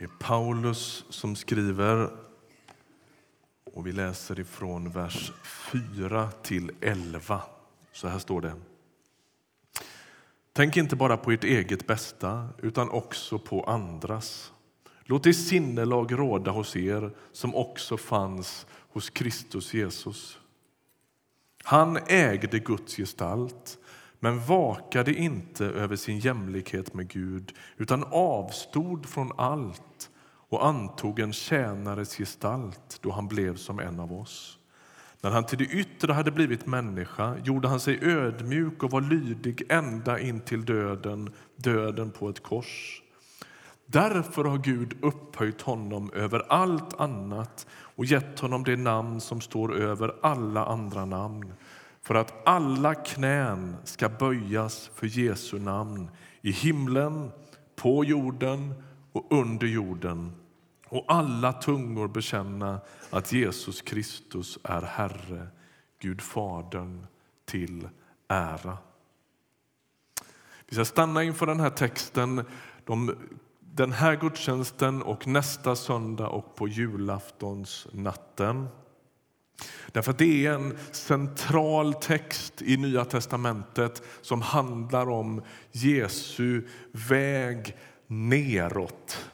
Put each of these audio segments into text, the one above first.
Det är Paulus som skriver och vi läser ifrån vers 4 till 11. Så här står det. Tänk inte bara på ert eget bästa, utan också på andras. Låt det sinnelag råda hos er som också fanns hos Kristus Jesus. Han ägde Guds gestalt men vakade inte över sin jämlikhet med Gud utan avstod från allt och antog en tjänares gestalt då han blev som en av oss. När han till det yttre hade blivit människa gjorde han sig ödmjuk och var lydig ända in till döden, döden på ett kors. Därför har Gud upphöjt honom över allt annat och gett honom det namn som står över alla andra namn för att alla knän ska böjas för Jesu namn i himlen, på jorden och under jorden och alla tungor bekänna att Jesus Kristus är Herre, Gud Fadern till ära. Vi ska stanna inför den här texten de, den här gudstjänsten och nästa söndag och på julaftonsnatten. Därför att det är en central text i Nya testamentet som handlar om Jesu väg neråt.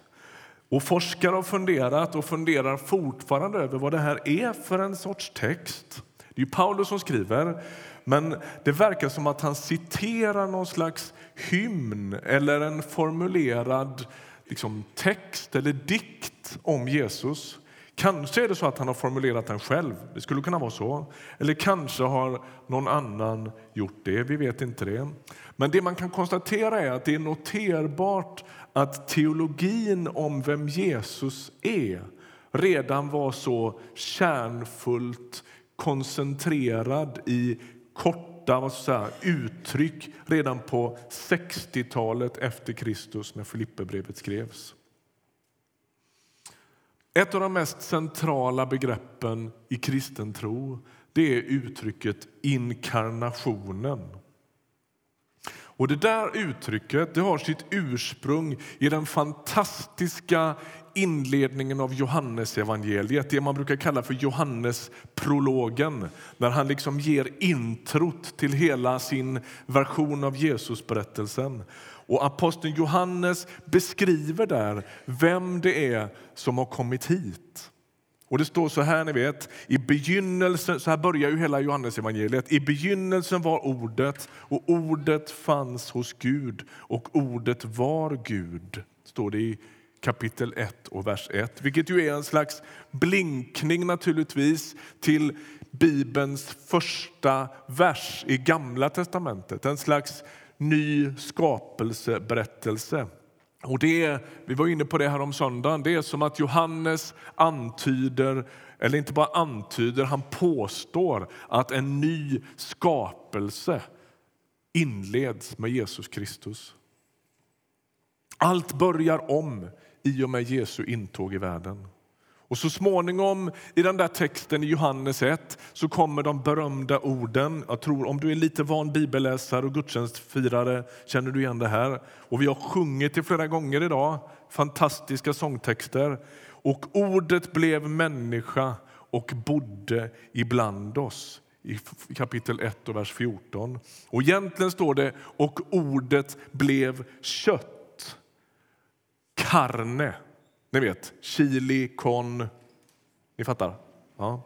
Och forskare har funderat och funderar fortfarande över vad det här är för en sorts text. Det är Paulus som skriver, men det verkar som att han citerar någon slags hymn eller en formulerad liksom, text eller dikt om Jesus Kanske är det så att han har formulerat den själv. Det skulle kunna vara så. Eller kanske har någon annan gjort det. Vi vet inte det. Men det man kan konstatera är att det är noterbart att teologin om vem Jesus är redan var så kärnfullt koncentrerad i korta vad säga, uttryck redan på 60-talet efter Kristus när Filipperbrevet skrevs. Ett av de mest centrala begreppen i kristen tro det är uttrycket inkarnationen. Och Det där uttrycket det har sitt ursprung i den fantastiska inledningen av Johannesevangeliet, det man brukar kalla för Johannesprologen när han liksom ger introt till hela sin version av Jesusberättelsen. Och aposteln Johannes beskriver där vem det är som har kommit hit. Och Det står så här, ni vet, i begynnelsen, så här börjar ju hela Johannesevangeliet. I begynnelsen var ordet och ordet fanns hos Gud och ordet var Gud, står det i kapitel 1 och vers 1. Vilket ju är en slags blinkning naturligtvis till Bibelns första vers i Gamla testamentet. En slags ny skapelseberättelse. Och det vi var inne på det här om söndagen. Det är som att Johannes antyder, eller inte bara antyder, han påstår att en ny skapelse inleds med Jesus Kristus. Allt börjar om i och med Jesu intåg i världen. Och så småningom i den där texten i Johannes 1 så kommer de berömda orden. Jag tror Om du är lite van bibelläsare och gudstjänstfirare känner du igen det här. Och Vi har sjungit det flera gånger idag, fantastiska sångtexter. Och ordet blev människa och bodde ibland oss i kapitel 1 och vers 14. Och egentligen står det och ordet blev kött, karne ni vet, chili con... Ni fattar? Ja.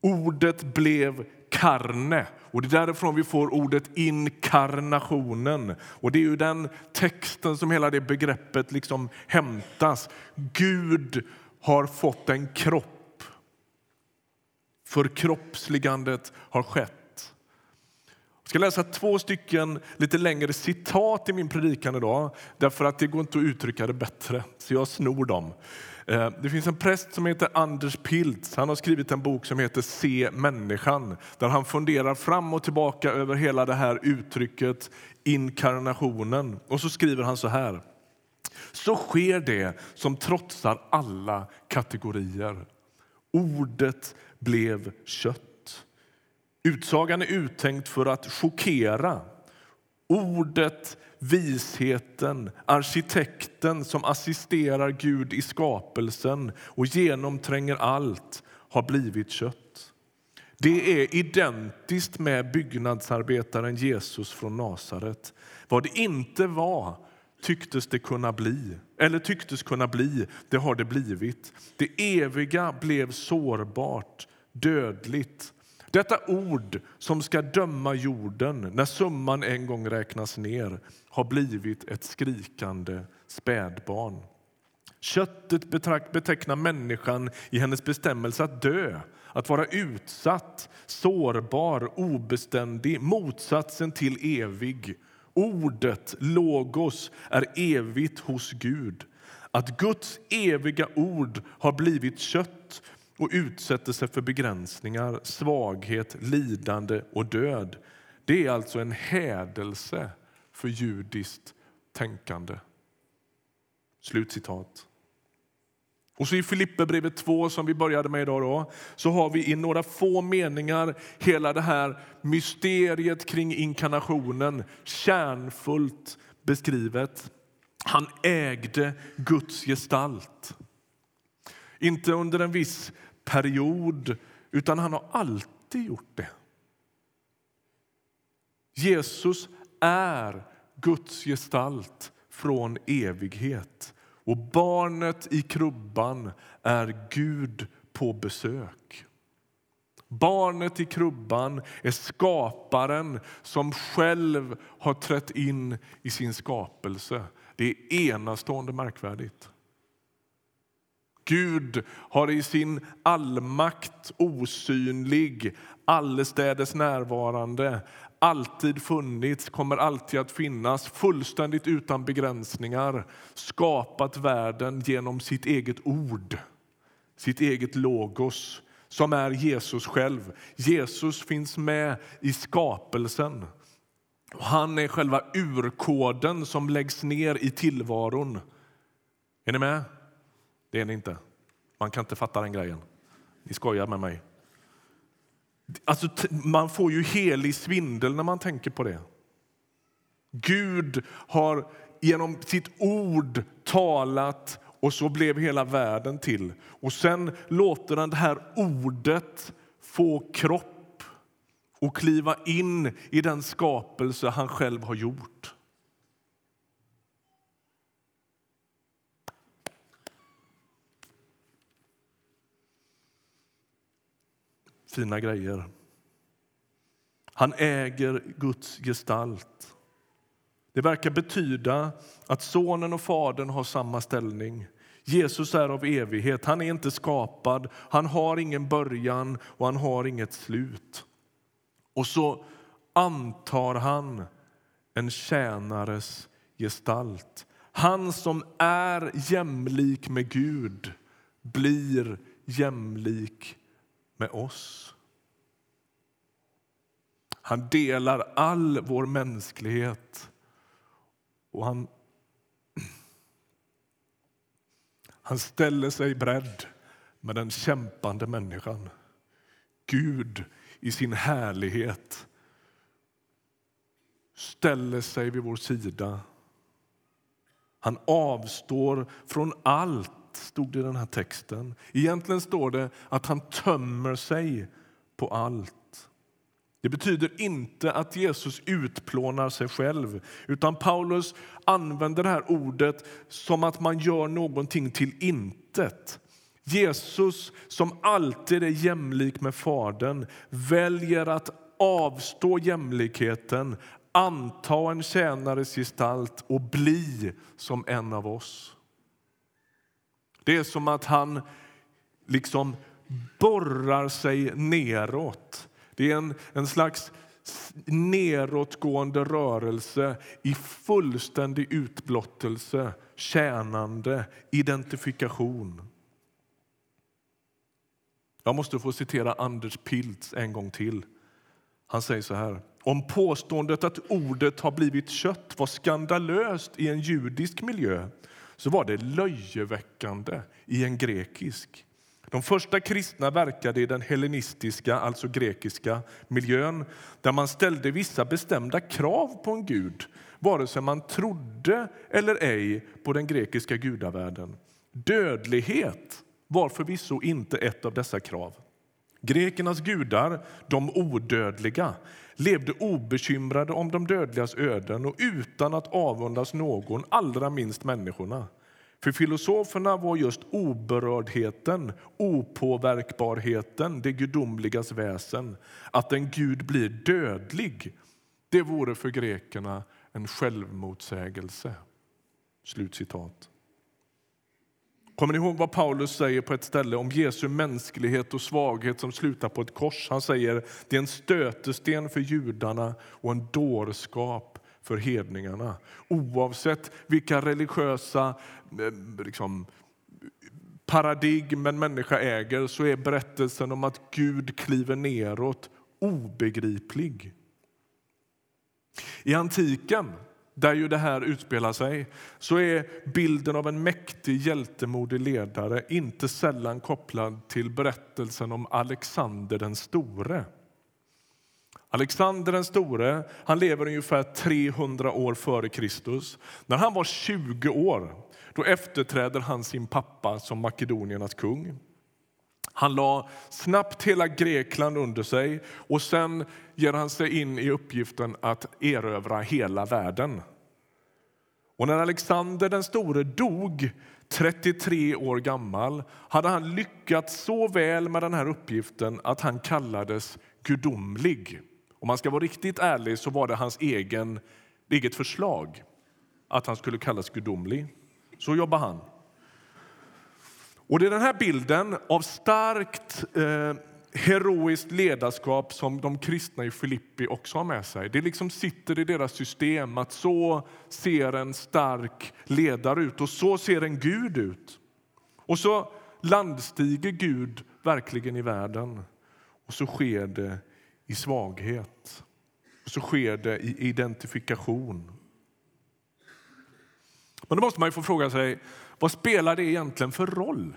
Ordet blev karne. Och Det är därifrån vi får ordet inkarnationen. Och Det är ju den texten som hela det begreppet liksom hämtas. Gud har fått en kropp. Förkroppsligandet har skett. Jag ska läsa två stycken lite längre citat i min predikan idag därför att det går inte att uttrycka det bättre, så jag snor dem. Eh, det finns en präst som heter Anders Piltz. Han har skrivit en bok som heter Se människan där han funderar fram och tillbaka över hela det här uttrycket inkarnationen. Och så skriver han så här. Så sker det som trotsar alla kategorier. Ordet blev kött. Utsagan är uttänkt för att chockera. Ordet visheten, arkitekten som assisterar Gud i skapelsen och genomtränger allt, har blivit kött. Det är identiskt med byggnadsarbetaren Jesus från Nasaret. Vad det inte var tycktes det kunna bli, eller tycktes kunna bli, det har det blivit. Det eviga blev sårbart, dödligt. Detta ord som ska döma jorden när summan en gång räknas ner har blivit ett skrikande spädbarn. Köttet betecknar människan i hennes bestämmelse att dö, att vara utsatt, sårbar, obeständig, motsatsen till evig. Ordet, logos, är evigt hos Gud. Att Guds eviga ord har blivit kött och utsätter sig för begränsningar, svaghet, lidande och död. Det är alltså en hädelse för judiskt tänkande. Slutcitat. Och så I Filipperbrevet 2, som vi började med idag, då, så har vi i några få meningar hela det här mysteriet kring inkarnationen kärnfullt beskrivet. Han ägde Guds gestalt. Inte under en viss period, utan han har alltid gjort det. Jesus är Guds gestalt från evighet. Och barnet i krubban är Gud på besök. Barnet i krubban är skaparen som själv har trätt in i sin skapelse. Det är enastående märkvärdigt. Gud har i sin allmakt osynlig, allestädes närvarande alltid funnits, kommer alltid att finnas, fullständigt utan begränsningar skapat världen genom sitt eget ord, sitt eget logos som är Jesus själv. Jesus finns med i skapelsen. Han är själva urkoden som läggs ner i tillvaron. Är ni med? Det är ni inte. Man kan inte fatta den grejen. Ni skojar med mig. Alltså, man får ju helig svindel när man tänker på det. Gud har genom sitt ord talat och så blev hela världen till. Och sen låter han det här ordet få kropp och kliva in i den skapelse han själv har gjort. Fina grejer. Han äger Guds gestalt. Det verkar betyda att Sonen och Fadern har samma ställning. Jesus är av evighet, han är inte skapad, han har ingen början och han har inget slut. Och så antar han en tjänares gestalt. Han som är jämlik med Gud blir jämlik med oss. Han delar all vår mänsklighet och han, han ställer sig beredd med den kämpande människan. Gud i sin härlighet ställer sig vid vår sida. Han avstår från allt stod det i den här texten. Egentligen står det att han tömmer sig på allt. Det betyder inte att Jesus utplånar sig själv, utan Paulus använder det här ordet som att man gör någonting till intet. Jesus, som alltid är jämlik med Fadern, väljer att avstå jämlikheten, anta en tjänares gestalt och bli som en av oss. Det är som att han liksom borrar sig neråt. Det är en, en slags neråtgående rörelse i fullständig utblottelse, tjänande, identifikation. Jag måste få citera Anders Piltz en gång till. Han säger så här. Om påståendet att ordet har blivit kött var skandalöst i en judisk miljö så var det löjeväckande i en grekisk. De första kristna verkade i den hellenistiska, alltså grekiska miljön där man ställde vissa bestämda krav på en gud. vare sig man trodde eller ej på den grekiska gudavärlden. Dödlighet var förvisso inte ett av dessa krav. Grekernas gudar, de odödliga, levde obekymrade om de dödligas öden och utan att avundas någon, allra minst människorna. För filosoferna var just oberördheten, opåverkbarheten, det gudomligas väsen. Att en gud blir dödlig, det vore för grekerna en självmotsägelse. Slutcitat. Kommer ni ihåg vad Paulus säger på ett ställe om Jesu mänsklighet och svaghet som slutar på ett kors? Han säger det är en stötesten för judarna och en dårskap för hedningarna. Oavsett vilka religiösa eh, liksom, paradigm en människa äger så är berättelsen om att Gud kliver neråt obegriplig. I antiken där ju det här utspelar sig, så är bilden av en mäktig, hjältemodig ledare inte sällan kopplad till berättelsen om Alexander den store. Alexander den store han lever ungefär 300 år före Kristus. När han var 20 år då efterträder han sin pappa som makedoniernas kung. Han la snabbt hela Grekland under sig och sen ger han sig in i uppgiften att erövra hela världen. Och när Alexander den store dog 33 år gammal hade han lyckats så väl med den här uppgiften att han kallades gudomlig. Om man ska vara riktigt ärlig så var det hans egen, eget förslag att han skulle kallas gudomlig. Så jobbar han. Och Det är den här bilden av starkt eh, heroiskt ledarskap som de kristna i Filippi också har med sig. Det liksom sitter i deras system att så ser en stark ledare ut och så ser en Gud ut. Och så landstiger Gud verkligen i världen och så sker det i svaghet. Och så sker det i identifikation. Men då måste man få fråga sig vad spelar det egentligen för roll?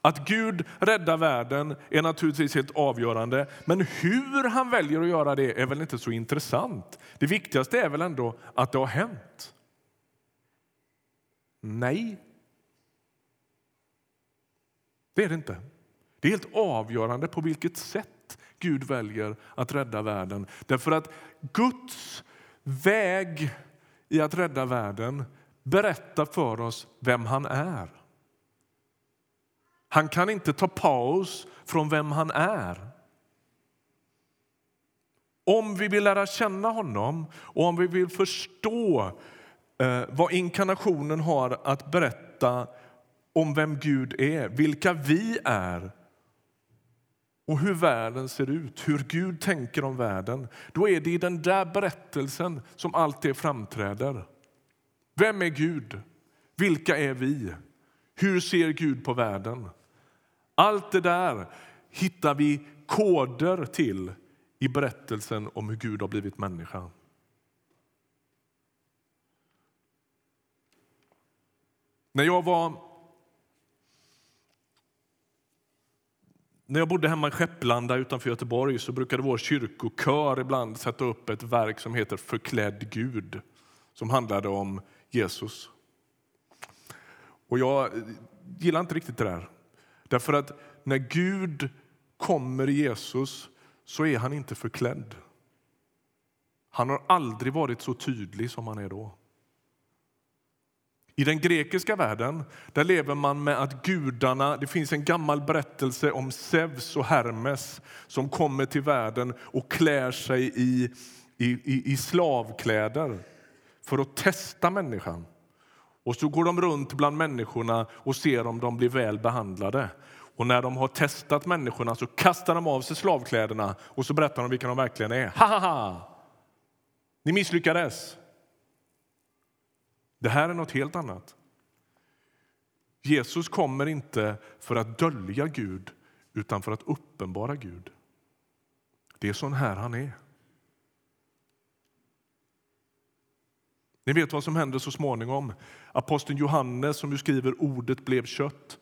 Att Gud räddar världen är naturligtvis helt avgörande. Men hur han väljer att göra det är väl inte så intressant. Det viktigaste är väl ändå att det har hänt? Nej. Det är det inte. Det är helt avgörande på vilket sätt Gud väljer att rädda världen. Därför att Guds väg i att rädda världen berättar för oss vem han är. Han kan inte ta paus från vem han är. Om vi vill lära känna honom och om vi vill förstå eh, vad inkarnationen har att berätta om vem Gud är, vilka vi är och hur världen ser ut, hur Gud tänker om världen, då är det i den där berättelsen som allt det framträder. Vem är Gud? Vilka är vi? Hur ser Gud på världen? Allt det där hittar vi koder till i berättelsen om hur Gud har blivit människa. När jag var När jag bodde hemma i Skepplanda utanför Göteborg så brukade vår kyrkokör ibland sätta upp ett verk som heter Förklädd Gud som handlade om Jesus. Och jag gillar inte riktigt det där. Därför att när Gud kommer i Jesus så är han inte förklädd. Han har aldrig varit så tydlig som han är då. I den grekiska världen där lever man med att gudarna... Det finns en gammal berättelse om Zeus och Hermes som kommer till världen och klär sig i, i, i, i slavkläder för att testa människan. Och så går de runt bland människorna och ser om de blir väl behandlade. Och när de har testat människorna så kastar de av sig slavkläderna och så berättar de vilka de verkligen är. Ha, ha, ha! Ni misslyckades. Det här är något helt annat. Jesus kommer inte för att dölja Gud, utan för att uppenbara Gud. Det är sån här han är. Ni vet vad som händer så småningom. Aposteln Johannes som skriver ordet blev kött.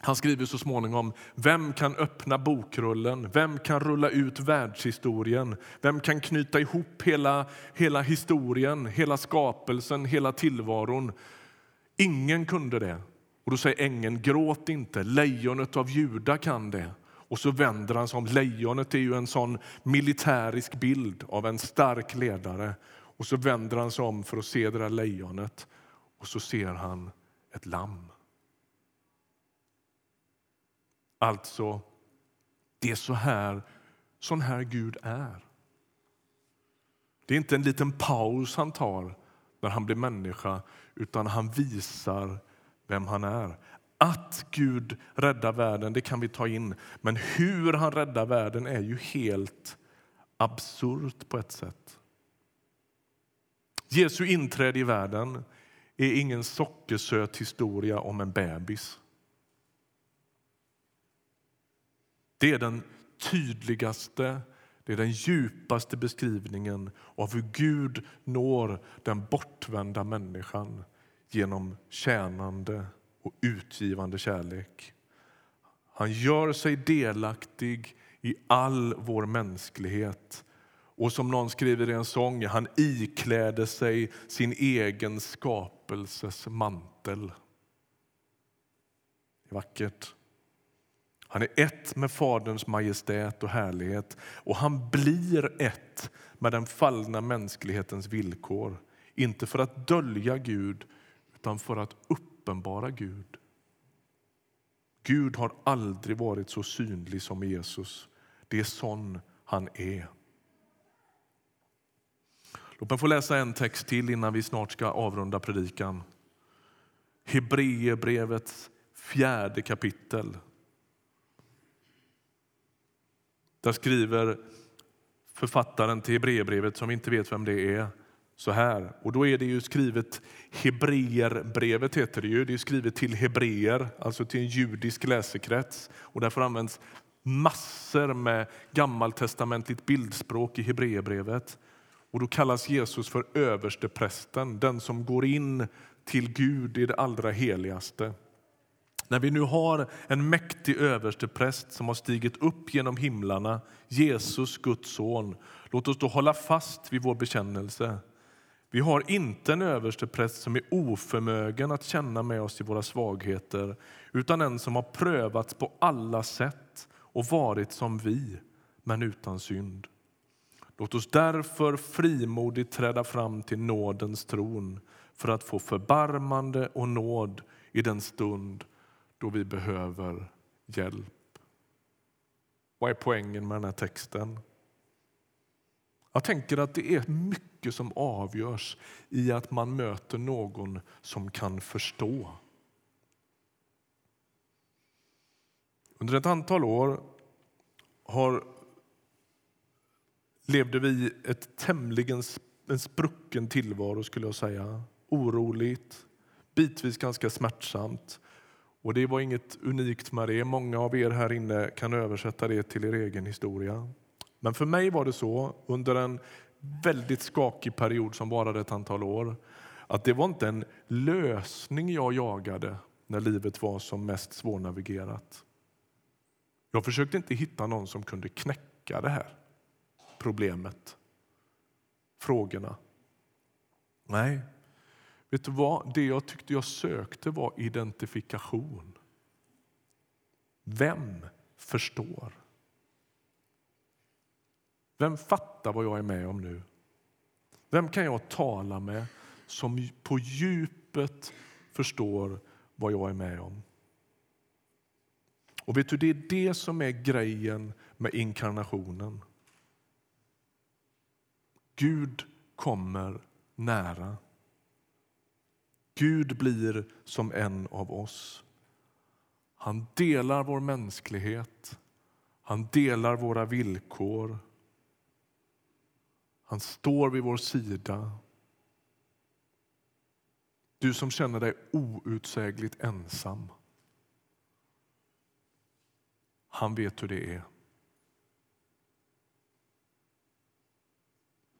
Han skriver så småningom, vem kan öppna bokrullen? Vem kan rulla ut världshistorien? Vem kan knyta ihop hela, hela historien, hela skapelsen, hela tillvaron? Ingen kunde det. Och då säger ängeln, gråt inte, lejonet av Juda kan det. Och så vänder han sig om. Lejonet är ju en sån militärisk bild av en stark ledare. Och så vänder han sig om för att se det där lejonet och så ser han ett lamm. Alltså, det är så här, sån här Gud är. Det är inte en liten paus han tar när han blir människa utan han visar vem han är. Att Gud räddar världen det kan vi ta in, men hur han räddar världen är ju helt absurt på ett sätt. Jesu inträde i världen är ingen sockersöt historia om en bebis. Det är den tydligaste, det är den djupaste beskrivningen av hur Gud når den bortvända människan genom tjänande och utgivande kärlek. Han gör sig delaktig i all vår mänsklighet. Och som någon skriver i en sång, han ikläder sig sin egen skapelses mantel. Det är vackert. Han är ett med Faderns majestät och härlighet och han blir ett med den fallna mänsklighetens villkor. Inte för att dölja Gud, utan för att uppenbara Gud. Gud har aldrig varit så synlig som Jesus. Det är sån han är. Låt mig få läsa en text till innan vi snart ska avrunda predikan. Hebreerbrevets fjärde kapitel. Där skriver författaren till Hebreerbrevet, som vi inte vet vem det är, så här. Och då är det ju skrivet, Hebreerbrevet heter det ju, det är skrivet till hebreer, alltså till en judisk läsekrets. Och därför används massor med gammaltestamentligt bildspråk i Hebreerbrevet. Och då kallas Jesus för översteprästen, den som går in till Gud i det allra heligaste. När vi nu har en mäktig överstepräst som har stigit upp genom himlarna, Jesus, Guds son, låt oss då hålla fast vid vår bekännelse. Vi har inte en överstepräst som är oförmögen att känna med oss i våra svagheter utan en som har prövats på alla sätt och varit som vi, men utan synd. Låt oss därför frimodigt träda fram till nådens tron för att få förbarmande och nåd i den stund då vi behöver hjälp. Vad är poängen med den här texten? Jag tänker att det är mycket som avgörs i att man möter någon som kan förstå. Under ett antal år har, levde vi ett tämligen en sprucken tillvaro, skulle jag säga. Oroligt, bitvis ganska smärtsamt. Och Det var inget unikt med det. Många av er här inne kan översätta det till er egen historia. Men för mig var det så, under en väldigt skakig period som varade ett antal år, att det var inte en lösning jag jagade när livet var som mest svårnavigerat. Jag försökte inte hitta någon som kunde knäcka det här problemet, frågorna. Nej, vet du vad? Det jag tyckte jag sökte var identifikation. Vem förstår? Vem fattar vad jag är med om nu? Vem kan jag tala med som på djupet förstår vad jag är med om? Och vet du, Det är det som är grejen med inkarnationen. Gud kommer nära. Gud blir som en av oss. Han delar vår mänsklighet, han delar våra villkor han står vid vår sida. Du som känner dig outsägligt ensam. Han vet hur det är.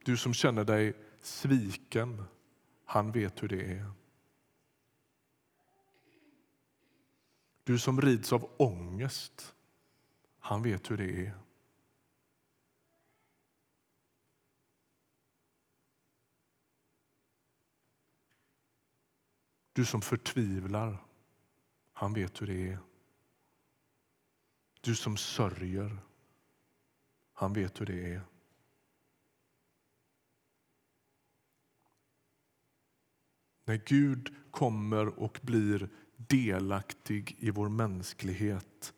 Du som känner dig sviken, han vet hur det är. Du som rids av ångest, han vet hur det är. Du som förtvivlar, han vet hur det är. Du som sörjer, han vet hur det är. När Gud kommer och blir delaktig i vår mänsklighet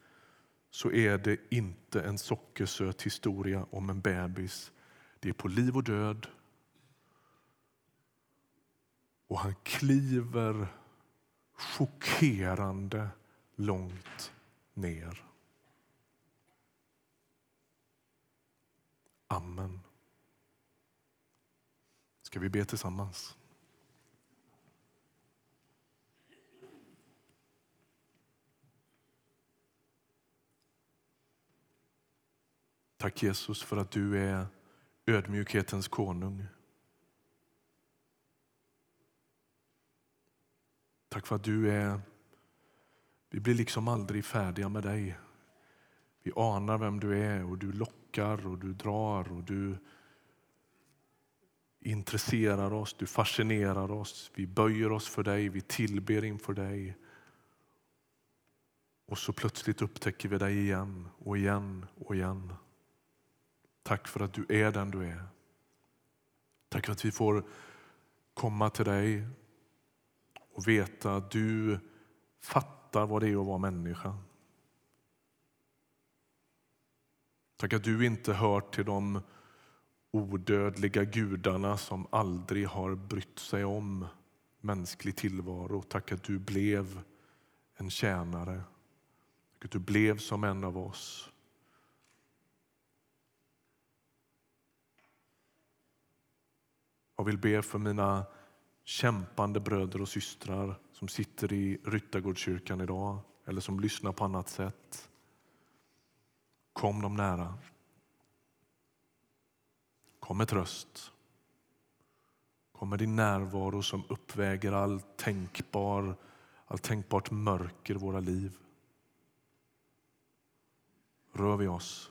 så är det inte en sockersöt historia om en bebis. Det är på liv och död. Och han kliver chockerande långt ner. Amen. Ska vi be tillsammans? Tack Jesus för att du är ödmjukhetens konung. Tack för att du är... Vi blir liksom aldrig färdiga med dig. Vi anar vem du är och du lockar och du drar och du intresserar oss, du fascinerar oss. Vi böjer oss för dig, vi tillber inför dig. Och så plötsligt upptäcker vi dig igen och igen och igen. Tack för att du är den du är. Tack för att vi får komma till dig och veta att du fattar vad det är att vara människa. Tack att du inte hör till de odödliga gudarna som aldrig har brytt sig om mänsklig tillvaro. Tack att du blev en tjänare. Tack att du blev som en av oss. Jag vill be för mina kämpande bröder och systrar som sitter i Ryttargårdskyrkan idag eller som lyssnar på annat sätt. Kom dem nära. Kom med tröst. Kom med din närvaro som uppväger all tänkbar, all tänkbart mörker i våra liv. Rör vi oss.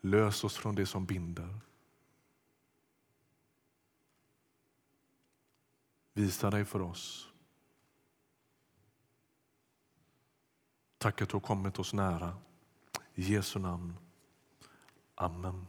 Lös oss från det som binder. Visa dig för oss. Tack att du har kommit oss nära. I Jesu namn. Amen.